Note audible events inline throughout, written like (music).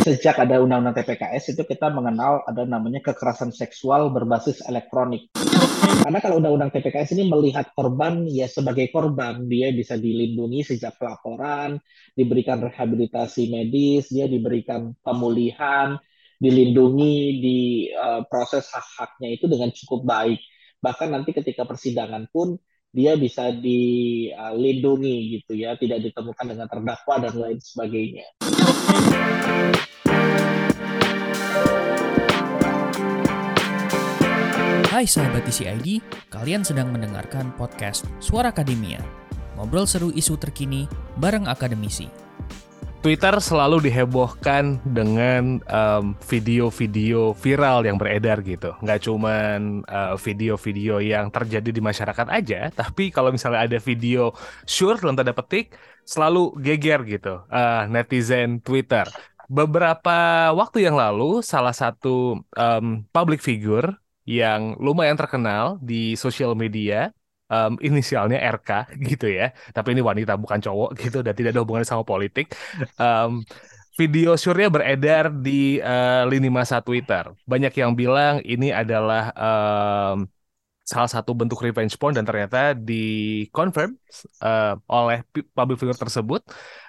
Sejak ada undang-undang TPKS itu kita mengenal ada namanya kekerasan seksual berbasis elektronik. Karena kalau undang-undang TPKS ini melihat korban ya sebagai korban, dia bisa dilindungi sejak pelaporan, diberikan rehabilitasi medis, dia diberikan pemulihan, dilindungi di uh, proses hak-haknya itu dengan cukup baik. Bahkan nanti ketika persidangan pun dia bisa dilindungi gitu ya, tidak ditemukan dengan terdakwa dan lain sebagainya. Hai sahabat TCID, kalian sedang mendengarkan podcast Suara Akademia. Ngobrol seru isu terkini bareng akademisi. Twitter selalu dihebohkan dengan video-video um, viral yang beredar gitu. Nggak cuman uh, video-video yang terjadi di masyarakat aja, tapi kalau misalnya ada video sure dalam tanda petik, selalu geger gitu uh, netizen Twitter. Beberapa waktu yang lalu, salah satu um, public figure yang lumayan terkenal di sosial media um, inisialnya RK gitu ya. Tapi ini wanita bukan cowok gitu dan tidak ada hubungannya sama politik. Um, video surya beredar di uh, lini masa Twitter. Banyak yang bilang ini adalah um, salah satu bentuk revenge porn dan ternyata di confirm uh, oleh public figure tersebut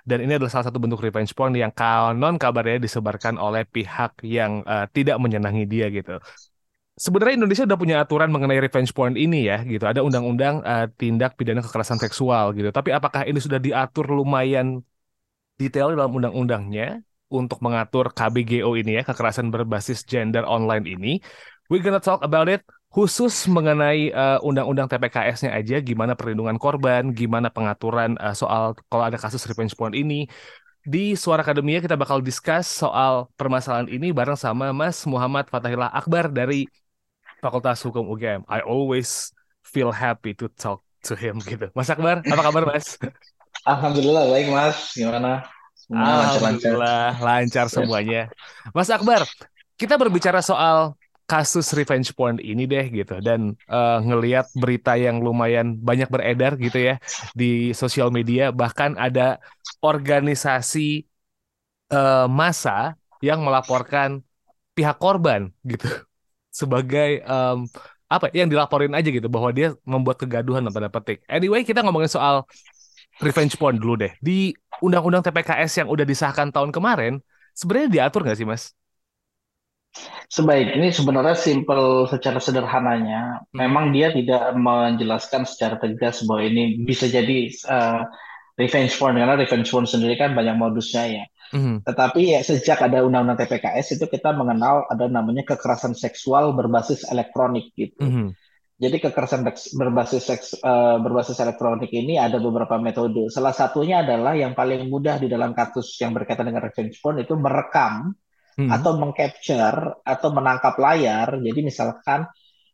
dan ini adalah salah satu bentuk revenge porn yang konon kabarnya disebarkan oleh pihak yang uh, tidak menyenangi dia gitu sebenarnya Indonesia udah punya aturan mengenai revenge porn ini ya gitu. Ada undang-undang uh, tindak pidana kekerasan seksual gitu. Tapi apakah ini sudah diatur lumayan detail dalam undang-undangnya untuk mengatur KBGO ini ya, kekerasan berbasis gender online ini? We gonna talk about it khusus mengenai uh, undang-undang TPKS-nya aja, gimana perlindungan korban, gimana pengaturan uh, soal kalau ada kasus revenge porn ini. Di Suara Akademia kita bakal discuss soal permasalahan ini bareng sama Mas Muhammad Fatahillah Akbar dari Fakultas Hukum UGM. I always feel happy to talk to him (laughs) gitu. Mas Akbar, apa kabar Mas? Alhamdulillah baik Mas. Gimana? Alhamdulillah lancar semuanya. Mas Akbar, kita berbicara soal kasus revenge porn ini deh gitu dan uh, ngelihat berita yang lumayan banyak beredar gitu ya di sosial media bahkan ada organisasi uh, masa yang melaporkan pihak korban gitu sebagai um, apa ya, yang dilaporin aja gitu bahwa dia membuat kegaduhan tanda petik. Anyway, kita ngomongin soal revenge porn dulu deh. Di undang-undang TPKS yang udah disahkan tahun kemarin, sebenarnya diatur nggak sih, Mas? Sebaik ini sebenarnya simpel secara sederhananya, hmm. memang dia tidak menjelaskan secara tegas bahwa ini bisa jadi uh, revenge porn karena revenge porn sendiri kan banyak modusnya ya. Mm-hmm. Tetapi ya sejak ada undang-undang TPKS itu kita mengenal ada namanya kekerasan seksual berbasis elektronik gitu. Mm-hmm. Jadi kekerasan berbasis seks uh, berbasis elektronik ini ada beberapa metode. Salah satunya adalah yang paling mudah di dalam kasus yang berkaitan dengan revenge porn itu merekam mm-hmm. atau mengcapture atau menangkap layar. Jadi misalkan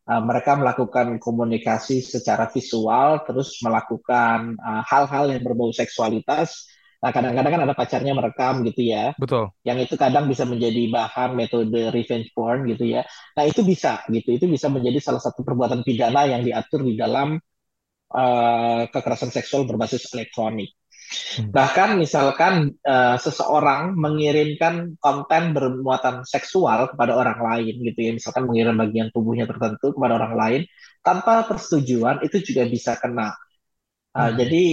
uh, mereka melakukan komunikasi secara visual terus melakukan uh, hal-hal yang berbau seksualitas Nah, kadang-kadang kan ada pacarnya merekam gitu ya. Betul. Yang itu kadang bisa menjadi bahan metode revenge porn gitu ya. Nah, itu bisa gitu. Itu bisa menjadi salah satu perbuatan pidana yang diatur di dalam uh, kekerasan seksual berbasis elektronik. Hmm. Bahkan misalkan uh, seseorang mengirimkan konten bermuatan seksual kepada orang lain gitu ya, misalkan mengirim bagian tubuhnya tertentu kepada orang lain tanpa persetujuan itu juga bisa kena Uh, hmm. Jadi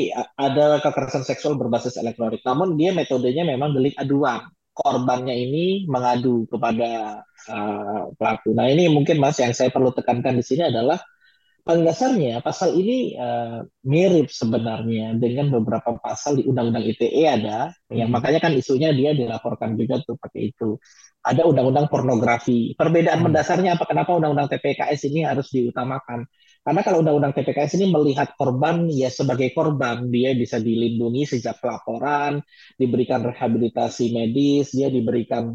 ada kekerasan seksual berbasis elektronik. Namun dia metodenya memang delik aduan. Korbannya ini mengadu kepada uh, pelaku. Nah ini mungkin mas yang saya perlu tekankan di sini adalah pada dasarnya pasal ini uh, mirip sebenarnya dengan beberapa pasal di Undang-Undang ITE ada, hmm. yang makanya kan isunya dia dilaporkan juga tuh pakai itu. Ada Undang-Undang pornografi. Perbedaan hmm. mendasarnya apa? Kenapa Undang-Undang TPKS ini harus diutamakan? Karena kalau undang-undang TPKS ini melihat korban ya sebagai korban, dia bisa dilindungi sejak pelaporan, diberikan rehabilitasi medis, dia diberikan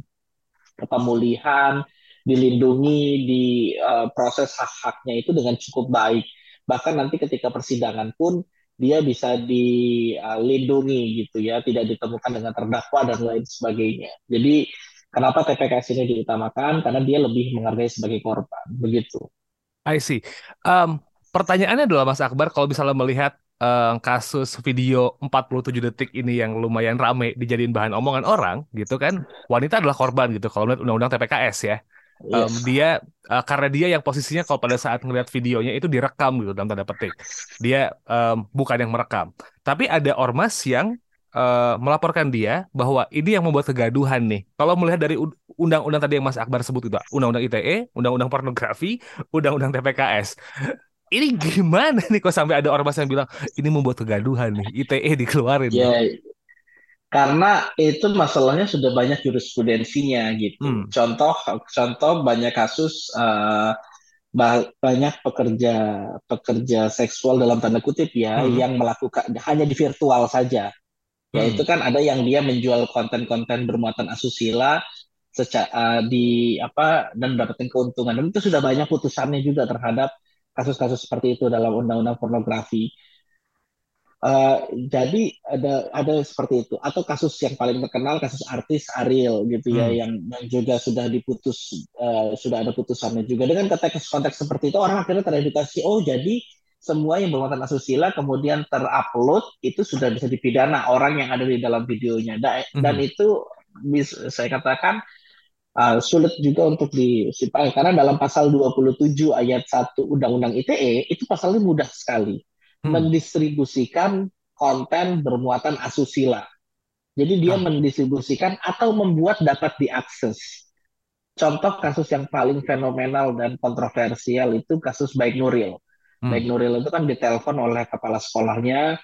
pemulihan, dilindungi di uh, proses hak-haknya itu dengan cukup baik. Bahkan nanti ketika persidangan pun dia bisa dilindungi gitu ya, tidak ditemukan dengan terdakwa dan lain sebagainya. Jadi kenapa TPKS ini diutamakan? Karena dia lebih menghargai sebagai korban, begitu. I see. Um, pertanyaannya adalah Mas Akbar, kalau misalnya melihat uh, kasus video 47 detik ini yang lumayan rame dijadiin bahan omongan orang gitu kan wanita adalah korban gitu kalau melihat undang-undang TPKS ya. Um, dia uh, karena dia yang posisinya kalau pada saat ngeliat videonya itu direkam gitu dalam tanda petik. Dia um, bukan yang merekam. Tapi ada ormas yang uh, melaporkan dia bahwa ini yang membuat kegaduhan nih. Kalau melihat dari undang-undang tadi yang Mas Akbar sebut itu undang-undang ITE undang-undang pornografi undang-undang TPKS ini gimana nih kok sampai ada ormas yang bilang ini membuat kegaduhan nih ITE dikeluarin ya karena itu masalahnya sudah banyak jurisprudensinya gitu. Hmm. contoh contoh banyak kasus uh, banyak pekerja pekerja seksual dalam tanda kutip ya hmm. yang melakukan hanya di virtual saja ya hmm. itu kan ada yang dia menjual konten-konten bermuatan asusila secara uh, di apa dan mendapatkan keuntungan dan itu sudah banyak putusannya juga terhadap kasus-kasus seperti itu dalam undang-undang pornografi. Uh, jadi ada ada seperti itu atau kasus yang paling terkenal kasus artis Ariel gitu ya hmm. yang yang juga sudah diputus uh, sudah ada putusannya juga dengan konteks konteks seperti itu orang akhirnya teredukasi oh jadi semua yang bermuatan asusila kemudian terupload itu sudah bisa dipidana orang yang ada di dalam videonya dan, hmm. dan itu bisa saya katakan uh, sulit juga untuk disimpang karena dalam pasal 27 ayat 1 Undang-Undang ITE itu pasalnya mudah sekali hmm. mendistribusikan konten bermuatan asusila. Jadi dia hmm. mendistribusikan atau membuat dapat diakses. Contoh kasus yang paling fenomenal dan kontroversial itu kasus Baik Nuril. Hmm. Baik Nuril itu kan ditelepon oleh kepala sekolahnya,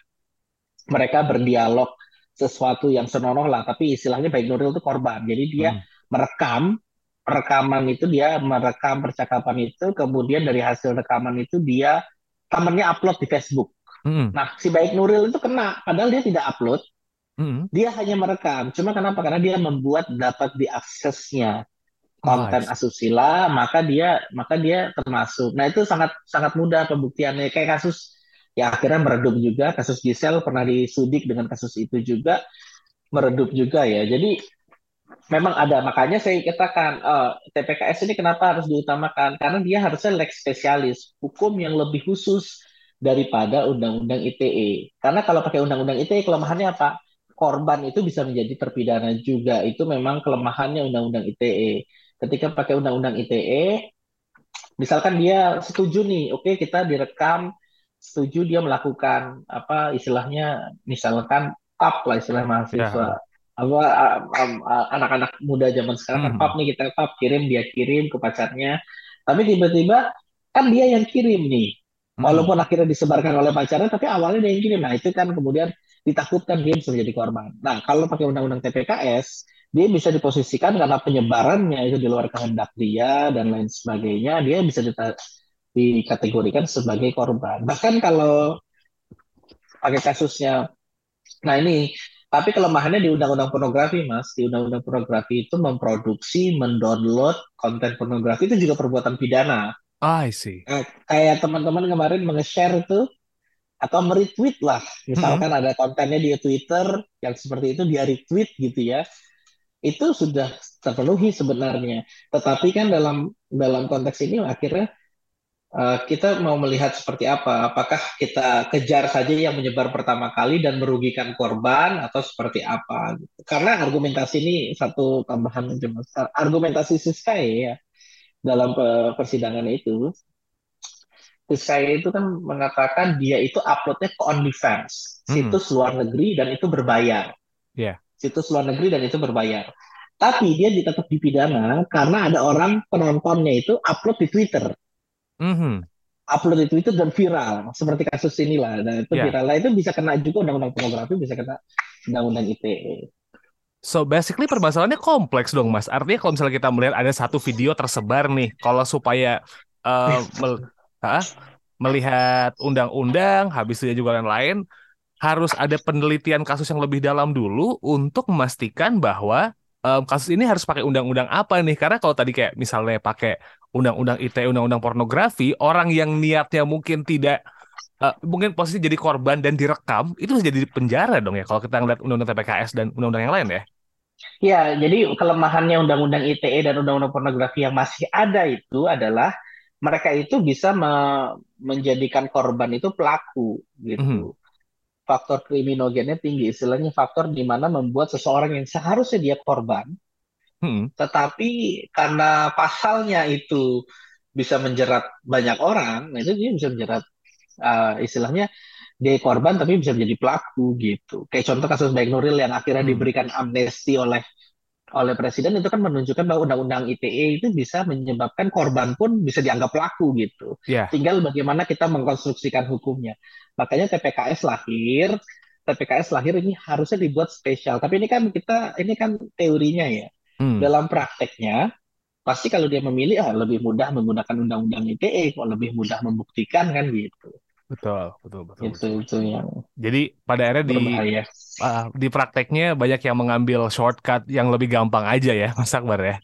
mereka berdialog sesuatu yang senonoh lah, tapi istilahnya Baik Nuril itu korban. Jadi dia hmm merekam rekaman itu dia merekam percakapan itu kemudian dari hasil rekaman itu dia temannya upload di Facebook. Hmm. Nah si baik Nuril itu kena padahal dia tidak upload. Hmm. Dia hanya merekam. Cuma kenapa? Karena dia membuat dapat diaksesnya konten asusila, maka dia maka dia termasuk. Nah itu sangat sangat mudah pembuktiannya. Kayak kasus ya akhirnya meredup juga. Kasus Gisel pernah disudik dengan kasus itu juga. Meredup juga ya. Jadi memang ada. Makanya saya katakan uh, eh, TPKS ini kenapa harus diutamakan? Karena dia harusnya leg spesialis hukum yang lebih khusus daripada undang-undang ITE karena kalau pakai undang-undang ITE kelemahannya apa? Korban itu bisa menjadi terpidana juga. Itu memang kelemahannya undang-undang ITE ketika pakai undang-undang ITE misalkan dia setuju nih oke okay, kita direkam setuju dia melakukan apa istilahnya misalkan up lah istilah mahasiswa. Ya. Apa anak-anak muda zaman sekarang kan hmm. pap nih kita pap kirim dia kirim ke pacarnya. Tapi tiba-tiba kan dia yang kirim nih. Hmm. walaupun akhirnya disebarkan oleh pacarnya tapi awalnya dia yang kirim. Nah itu kan kemudian ditakutkan dia bisa menjadi korban. Nah kalau pakai undang-undang TPKS dia bisa diposisikan karena penyebarannya itu di luar kehendak dia dan lain sebagainya dia bisa dikategorikan sebagai korban bahkan kalau pakai kasusnya nah ini tapi kelemahannya di undang-undang pornografi, Mas. Di undang-undang pornografi itu memproduksi, mendownload konten pornografi itu juga perbuatan pidana. Ah, I see. Eh, kayak teman-teman kemarin menge-share itu atau meretweet lah. Misalkan hmm. ada kontennya di Twitter yang seperti itu dia retweet gitu ya. Itu sudah terpenuhi sebenarnya. Tetapi kan dalam dalam konteks ini akhirnya Eh, kita mau melihat seperti apa. Apakah kita kejar saja yang menyebar pertama kali dan merugikan korban atau seperti apa? Karena argumentasi ini satu tambahan argumentasi Siskai ya dalam persidangan itu. Siskai itu kan mengatakan dia itu uploadnya ke OnlyFans, hmm. situs luar negeri dan itu berbayar. Yeah. Situs luar negeri dan itu berbayar. Tapi dia tetap dipidana karena ada orang penontonnya itu upload di Twitter. Mm-hmm. Upload di Twitter dan viral, seperti kasus inilah. Dan itu yeah. viral lah itu bisa kena juga undang-undang pornografi, bisa kena undang-undang ITE. So basically permasalahannya kompleks dong mas. Artinya kalau misalnya kita melihat ada satu video tersebar nih, kalau supaya uh, mel (laughs) ha? melihat undang-undang, habis itu juga lain-lain, harus ada penelitian kasus yang lebih dalam dulu untuk memastikan bahwa um, kasus ini harus pakai undang-undang apa nih? Karena kalau tadi kayak misalnya pakai undang-undang ITE, undang-undang pornografi, orang yang niatnya mungkin tidak uh, mungkin posisi jadi korban dan direkam itu bisa jadi penjara dong ya kalau kita ngeliat undang-undang TPKS dan undang-undang yang lain ya. Ya, jadi kelemahannya undang-undang ITE dan undang-undang pornografi yang masih ada itu adalah mereka itu bisa me menjadikan korban itu pelaku gitu. Mm -hmm. Faktor kriminogennya tinggi, istilahnya faktor di mana membuat seseorang yang seharusnya dia korban, Hmm. tetapi karena pasalnya itu bisa menjerat banyak orang, nah itu dia bisa menjerat uh, istilahnya dia korban tapi bisa menjadi pelaku gitu. Kayak contoh kasus Baik Nuril yang akhirnya Hmm. diberikan amnesti oleh oleh presiden itu kan menunjukkan bahwa undang-undang ITE itu bisa menyebabkan korban pun bisa dianggap pelaku gitu. Ya, Tinggal bagaimana kita mengkonstruksikan hukumnya. Makanya TPKS lahir, TPKS lahir ini harusnya dibuat spesial. Tapi ini kan kita ini kan teorinya ya. Hmm. Dalam prakteknya pasti kalau dia memilih ah, lebih mudah menggunakan undang-undang ITE kok lebih mudah membuktikan kan gitu. betul, betul, betul, Itu betul. itu yang Jadi pada akhirnya di berbahaya. Ah, di prakteknya banyak yang mengambil shortcut yang lebih gampang aja ya, Mas Akbar ya.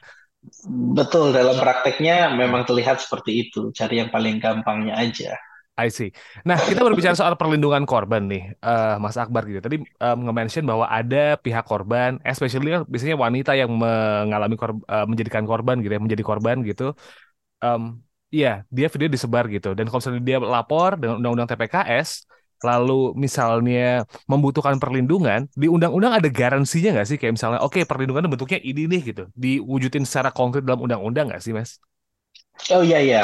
Betul, dalam prakteknya memang terlihat seperti itu, cari yang paling gampangnya aja. I see. Nah, kita berbicara soal perlindungan korban nih, eh, Mas Akbar gitu. Tadi eh, nge-mention bahwa ada pihak korban, especially kan biasanya wanita yang mengalami korb- eh, menjadikan korban gitu ya, menjadi korban gitu. Em, Iya, dia video disebar gitu. Dan kalau misalnya dia lapor dengan undang-undang TPKS, lalu misalnya membutuhkan perlindungan, di undang-undang ada garansinya nggak sih? Kayak misalnya, oke perlindungan bentuknya ini nih gitu, diwujudin secara konkret dalam undang-undang nggak sih, Mas? Oh iya iya.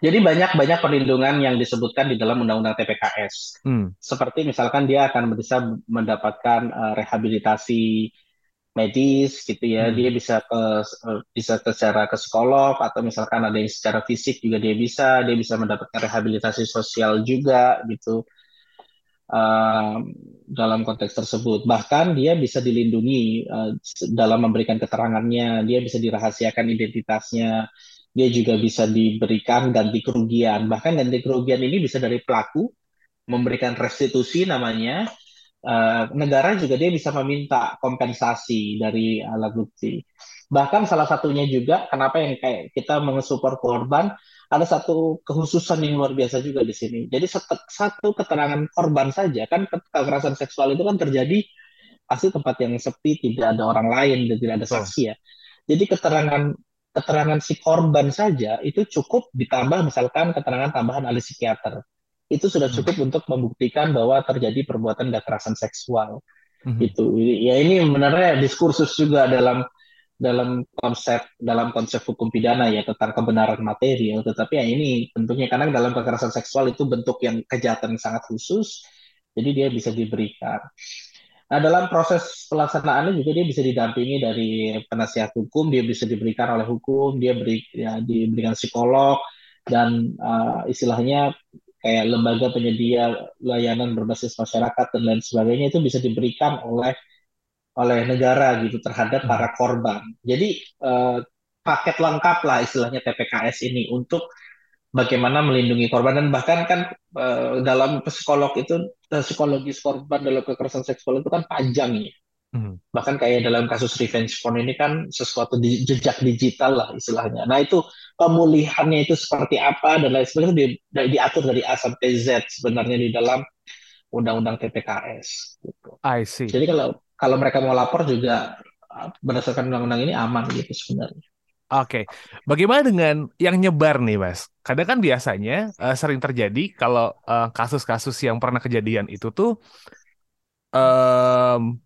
Jadi banyak-banyak perlindungan yang disebutkan di dalam Undang-Undang TPKS. Hmm, Seperti misalkan dia akan bisa mendapatkan eh, rehabilitasi medis gitu ya, hmm, dia bisa ke eh, bisa ke secara ke psikolog atau misalkan ada yang secara fisik juga dia bisa, dia bisa mendapatkan rehabilitasi sosial juga gitu eh, dalam konteks tersebut. Bahkan dia bisa dilindungi eh, dalam memberikan keterangannya, dia bisa dirahasiakan identitasnya, dia juga bisa diberikan ganti kerugian. Bahkan ganti kerugian ini bisa dari pelaku memberikan restitusi namanya. Eh, negara juga dia bisa meminta kompensasi dari alat bukti. Bahkan salah satunya juga kenapa yang kayak kita mengesupport korban ada satu kekhususan yang luar biasa juga di sini. Jadi satu, keterangan korban saja kan kekerasan seksual itu kan terjadi pasti tempat yang sepi, tidak ada orang lain dan tidak ada saksi ya. Jadi keterangan keterangan si korban saja itu cukup ditambah misalkan keterangan tambahan ahli psikiater. Itu sudah Hmm, cukup untuk membuktikan bahwa terjadi perbuatan kekerasan seksual. mhm. Itu ya ini sebenarnya diskursus juga dalam dalam konsep dalam konsep hukum pidana ya tentang kebenaran material. Tetapi ya ini tentunya karena dalam kekerasan seksual itu bentuk yang kejahatan yang sangat khusus, jadi dia bisa diberikan. Nah, dalam proses pelaksanaannya juga dia bisa didampingi dari penasihat hukum, dia bisa diberikan oleh hukum, dia beri, ya, diberikan psikolog dan uh, istilahnya kayak lembaga penyedia layanan berbasis masyarakat dan lain sebagainya itu bisa diberikan oleh oleh negara gitu terhadap para korban. Jadi uh, paket lengkap lah istilahnya TPKS ini untuk bagaimana melindungi korban dan bahkan kan uh, dalam psikolog itu psikologis korban dalam kekerasan seksual itu kan panjang ya mhm. bahkan kayak dalam kasus revenge porn ini kan sesuatu di, jejak digital lah istilahnya. Nah itu pemulihannya itu seperti apa dan lain sebagainya di, di- diatur dari A sampai Z sebenarnya di dalam undang-undang TPKS. Gitu. I see. Jadi kalau kalau mereka mau lapor juga uh, berdasarkan undang-undang ini aman gitu sebenarnya. Oke, bagaimana dengan yang nyebar nih, Mas? Kadang kan biasanya eh, sering terjadi kalau eh, kasus-kasus yang pernah kejadian itu tuh em,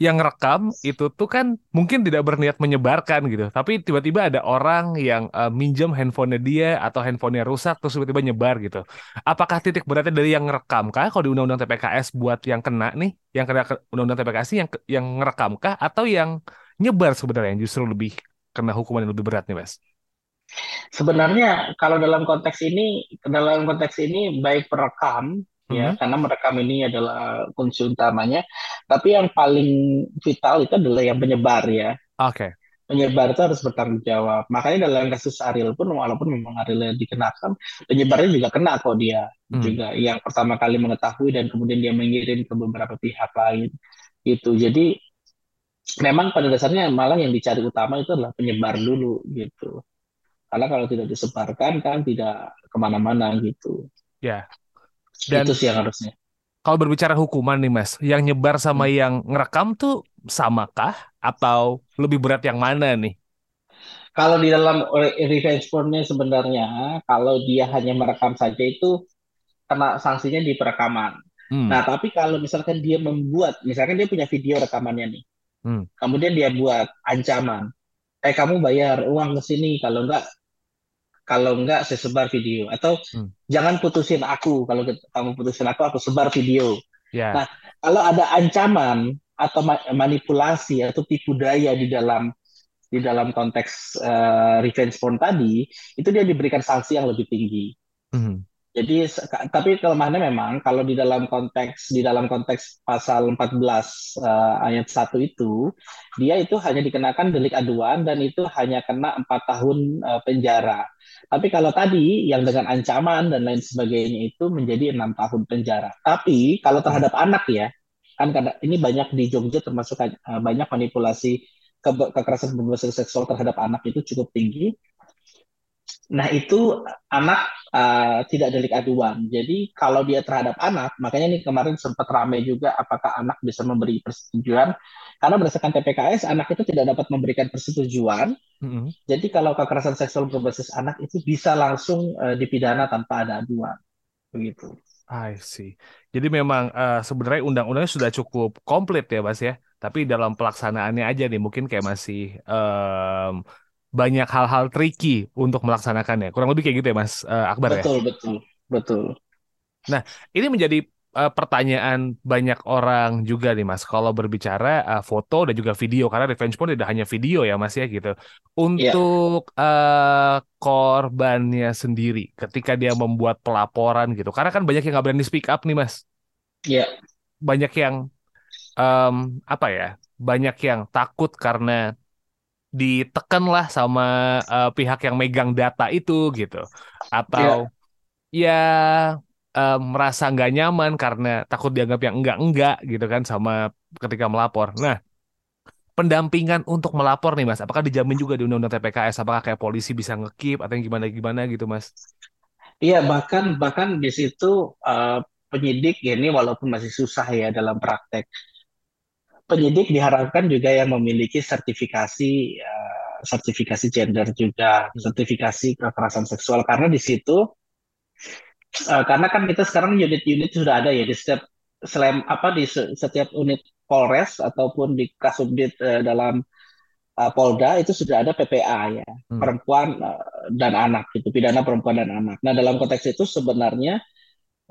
yang rekam itu tuh kan mungkin tidak berniat menyebarkan gitu, tapi tiba-tiba ada orang yang eh, minjem handphonenya dia atau handphonenya rusak terus tiba-tiba nyebar gitu. Apakah titik beratnya dari yang ngerekam kah? Kalau di Undang-Undang TPKS buat yang kena nih, yang kena ke Undang-Undang TPKS yang yang ngerekam kah atau yang nyebar sebenarnya yang justru lebih kena hukuman yang lebih berat nih, Mas? Sebenarnya kalau dalam konteks ini dalam konteks ini baik perekam ya Mhm. karena merekam ini adalah kunci utamanya, tapi yang paling vital itu adalah yang penyebar ya. Oke. penyebar itu harus bertanggung jawab. Makanya dalam kasus Ariel pun walaupun memang Ariel dikenakan, penyebarnya juga kena kok dia Hmm. juga yang pertama kali mengetahui dan kemudian dia mengirim ke beberapa pihak lain gitu. Jadi memang pada dasarnya malah yang dicari utama itu adalah penyebar dulu gitu. Karena kalau tidak disebarkan kan tidak ke mana-mana gitu. Ya. Dan Itu sih yang harusnya. kalau berbicara hukuman nih Mas, yang nyebar sama Hmm. yang ngerekam tuh samakah atau lebih berat yang mana nih? Kalau di dalam revenge porn-nya sebenarnya kalau dia hanya merekam saja itu kena sanksinya di perekaman. Hmm. Nah, tapi kalau misalkan dia membuat, misalkan dia punya video rekamannya nih, hmm. kemudian dia buat ancaman, eh kamu bayar uang ke sini, kalau enggak kalau enggak saya sebar video atau hmm. jangan putusin aku kalau kamu putusin aku aku sebar video. Yeah. Nah, kalau ada ancaman atau manipulasi atau tipu daya di dalam di dalam konteks uh, revenge porn tadi, itu dia diberikan sanksi yang lebih tinggi. Mm. Jadi tapi kelemahannya memang kalau di dalam konteks di dalam konteks pasal 14 uh, eh, ayat 1 itu dia itu hanya dikenakan delik aduan dan itu hanya kena empat tahun uh, penjara. Tapi kalau tadi yang dengan ancaman dan lain sebagainya itu menjadi enam tahun penjara. Tapi kalau terhadap anak ya kan ini banyak di Jogja termasuk uh, banyak manipulasi ke kekerasan berbasis seksual terhadap anak itu cukup tinggi. Nah itu anak uh, tidak delik aduan. Jadi kalau dia terhadap anak, makanya ini kemarin sempat ramai juga apakah anak bisa memberi persetujuan. Karena berdasarkan TPKS anak itu tidak dapat memberikan persetujuan. Mm-hmm. Jadi kalau kekerasan seksual berbasis anak itu bisa langsung uh, dipidana tanpa ada aduan. Begitu. I see. Jadi memang uh, sebenarnya undang-undangnya sudah cukup komplit ya, Mas ya. Tapi dalam pelaksanaannya aja nih mungkin kayak masih um, banyak hal-hal tricky untuk melaksanakannya. Kurang lebih kayak gitu ya, Mas uh, Akbar betul, ya. Betul, betul, betul. Nah, ini menjadi uh, pertanyaan banyak orang juga nih Mas. Kalau berbicara uh, foto dan juga video karena revenge porn tidak hanya video ya Mas ya gitu. Untuk yeah. uh, korbannya sendiri ketika dia membuat pelaporan gitu. Karena kan banyak yang nggak berani speak up nih Mas. Iya. Yeah. Banyak yang um, apa ya? Banyak yang takut karena ditekan lah sama uh, pihak yang megang data itu gitu atau yeah. ya uh, merasa nggak nyaman karena takut dianggap yang enggak-enggak gitu kan sama ketika melapor. Nah, pendampingan untuk melapor nih Mas, apakah dijamin juga di Undang-Undang TPKS? Apakah kayak polisi bisa ngekip atau yang gimana-gimana gitu Mas? Iya, bahkan bahkan di situ uh, penyidik ya ini walaupun masih susah ya dalam praktek. Penyidik diharapkan juga yang memiliki sertifikasi uh, sertifikasi gender juga, sertifikasi kekerasan seksual karena di situ uh, karena kan kita sekarang unit-unit sudah ada ya di setiap selain apa di setiap unit Polres ataupun di Kasubdit uh, dalam uh, Polda itu sudah ada PPA ya hmm. perempuan uh, dan anak itu pidana perempuan dan anak. Nah dalam konteks itu sebenarnya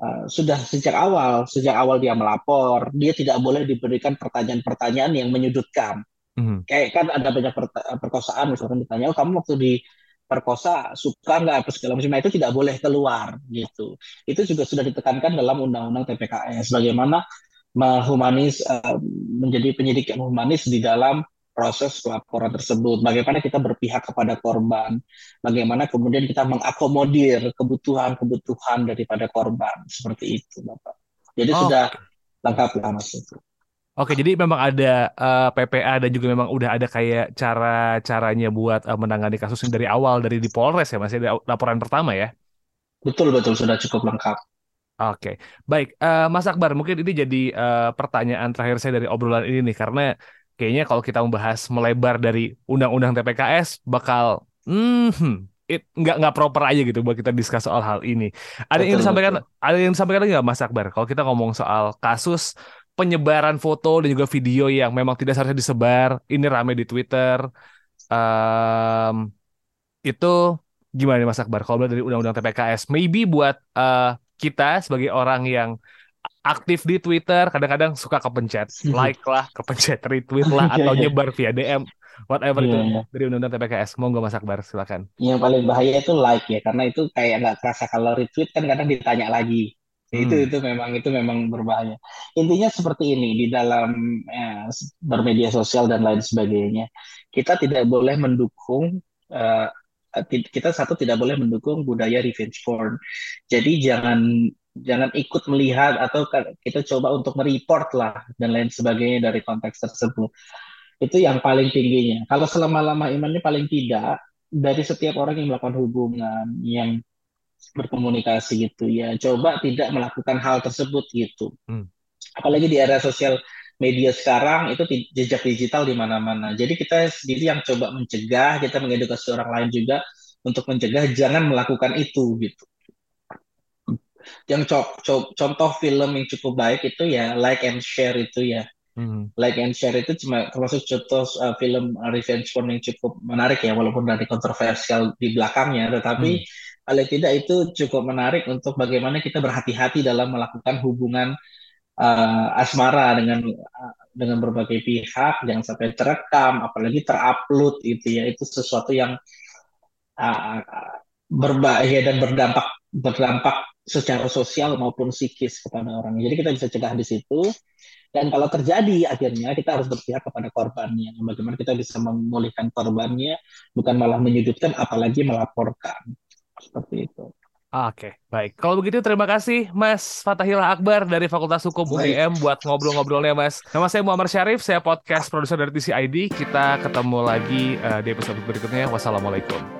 uh, sudah sejak awal sejak awal dia melapor dia tidak boleh diberikan pertanyaan-pertanyaan yang menyudutkan. Hmm. Kayak kan ada banyak perkosaan misalkan ditanya oh kamu waktu di perkosa suka nggak apa segala macam nah, itu tidak boleh keluar gitu itu juga sudah ditekankan dalam undang-undang TPKS bagaimana menghumanis uh, menjadi penyidik yang humanis di dalam proses pelaporan tersebut. Bagaimana kita berpihak kepada korban? Bagaimana kemudian kita mengakomodir kebutuhan-kebutuhan daripada korban? Seperti itu Bapak. Jadi oh. sudah lengkap lah Mas itu Oke, jadi memang ada uh, eh, PPA dan juga memang udah ada kayak cara-caranya buat uh, menangani kasus dari awal dari di Polres ya, masih ada laporan pertama ya? Betul betul. Sudah cukup lengkap. Oke, baik, uh, Mas Akbar, mungkin ini jadi uh, pertanyaan terakhir saya dari obrolan ini nih, karena kayaknya kalau kita membahas melebar dari undang-undang TPKS bakal, hmm, it nggak nggak proper aja gitu buat kita diskus soal hal ini. Ada betul, yang disampaikan, betul. ada yang disampaikan lagi nggak Mas Akbar? Kalau kita ngomong soal kasus penyebaran foto dan juga video yang memang tidak seharusnya disebar. Ini rame di Twitter. Um, itu gimana nih Mas Akbar? Kalau dari undang-undang TPKS, maybe buat uh, kita sebagai orang yang aktif di Twitter, kadang-kadang suka kepencet (laughs) like lah, kepencet retweet (laughs) lah, iya, atau iya. nyebar via DM, whatever yeah, itu yeah. dari undang-undang TPKS. Monggo Mas Akbar, silakan. Yang paling bahaya itu like ya, karena itu kayak nggak terasa kalau retweet kan kadang ditanya lagi Hmm. Itu itu memang itu memang berbahaya. Intinya seperti ini di dalam ya, bermedia sosial dan lain sebagainya. Kita tidak boleh mendukung uh, kita satu tidak boleh mendukung budaya revenge porn. Jadi jangan jangan ikut melihat atau kita coba untuk mereport lah dan lain sebagainya dari konteks tersebut. Itu yang paling tingginya. Kalau selama-lama imannya paling tidak dari setiap orang yang melakukan hubungan yang berkomunikasi gitu ya coba tidak melakukan hal tersebut gitu hmm. apalagi di era sosial media sekarang itu jejak digital di mana-mana jadi kita sendiri yang coba mencegah kita mengedukasi orang lain juga untuk mencegah jangan melakukan itu gitu yang co co contoh film yang cukup baik itu ya like and share itu ya Hmm. Like and Share itu cuma termasuk contoh uh, film revenge porn yang cukup menarik ya, walaupun dari kontroversial di belakangnya, tetapi hmm. paling tidak itu cukup menarik untuk bagaimana kita berhati-hati dalam melakukan hubungan uh, asmara dengan uh, dengan berbagai pihak, jangan sampai terekam, apalagi terupload itu ya, itu sesuatu yang uh, berbahaya dan berdampak berdampak secara sosial maupun psikis kepada orang. Jadi kita bisa cegah di situ. Dan kalau terjadi akhirnya kita harus berpihak kepada korbannya. Bagaimana kita bisa memulihkan korbannya, bukan malah menyudutkan, apalagi melaporkan. Seperti itu. Oke, baik. Kalau begitu terima kasih Mas Fatahillah Akbar dari Fakultas Hukum UGM buat ngobrol-ngobrolnya Mas. Nama saya Muhammad Syarif, saya podcast produser dari TCID. Kita ketemu lagi uh, di episode berikutnya. Wassalamualaikum.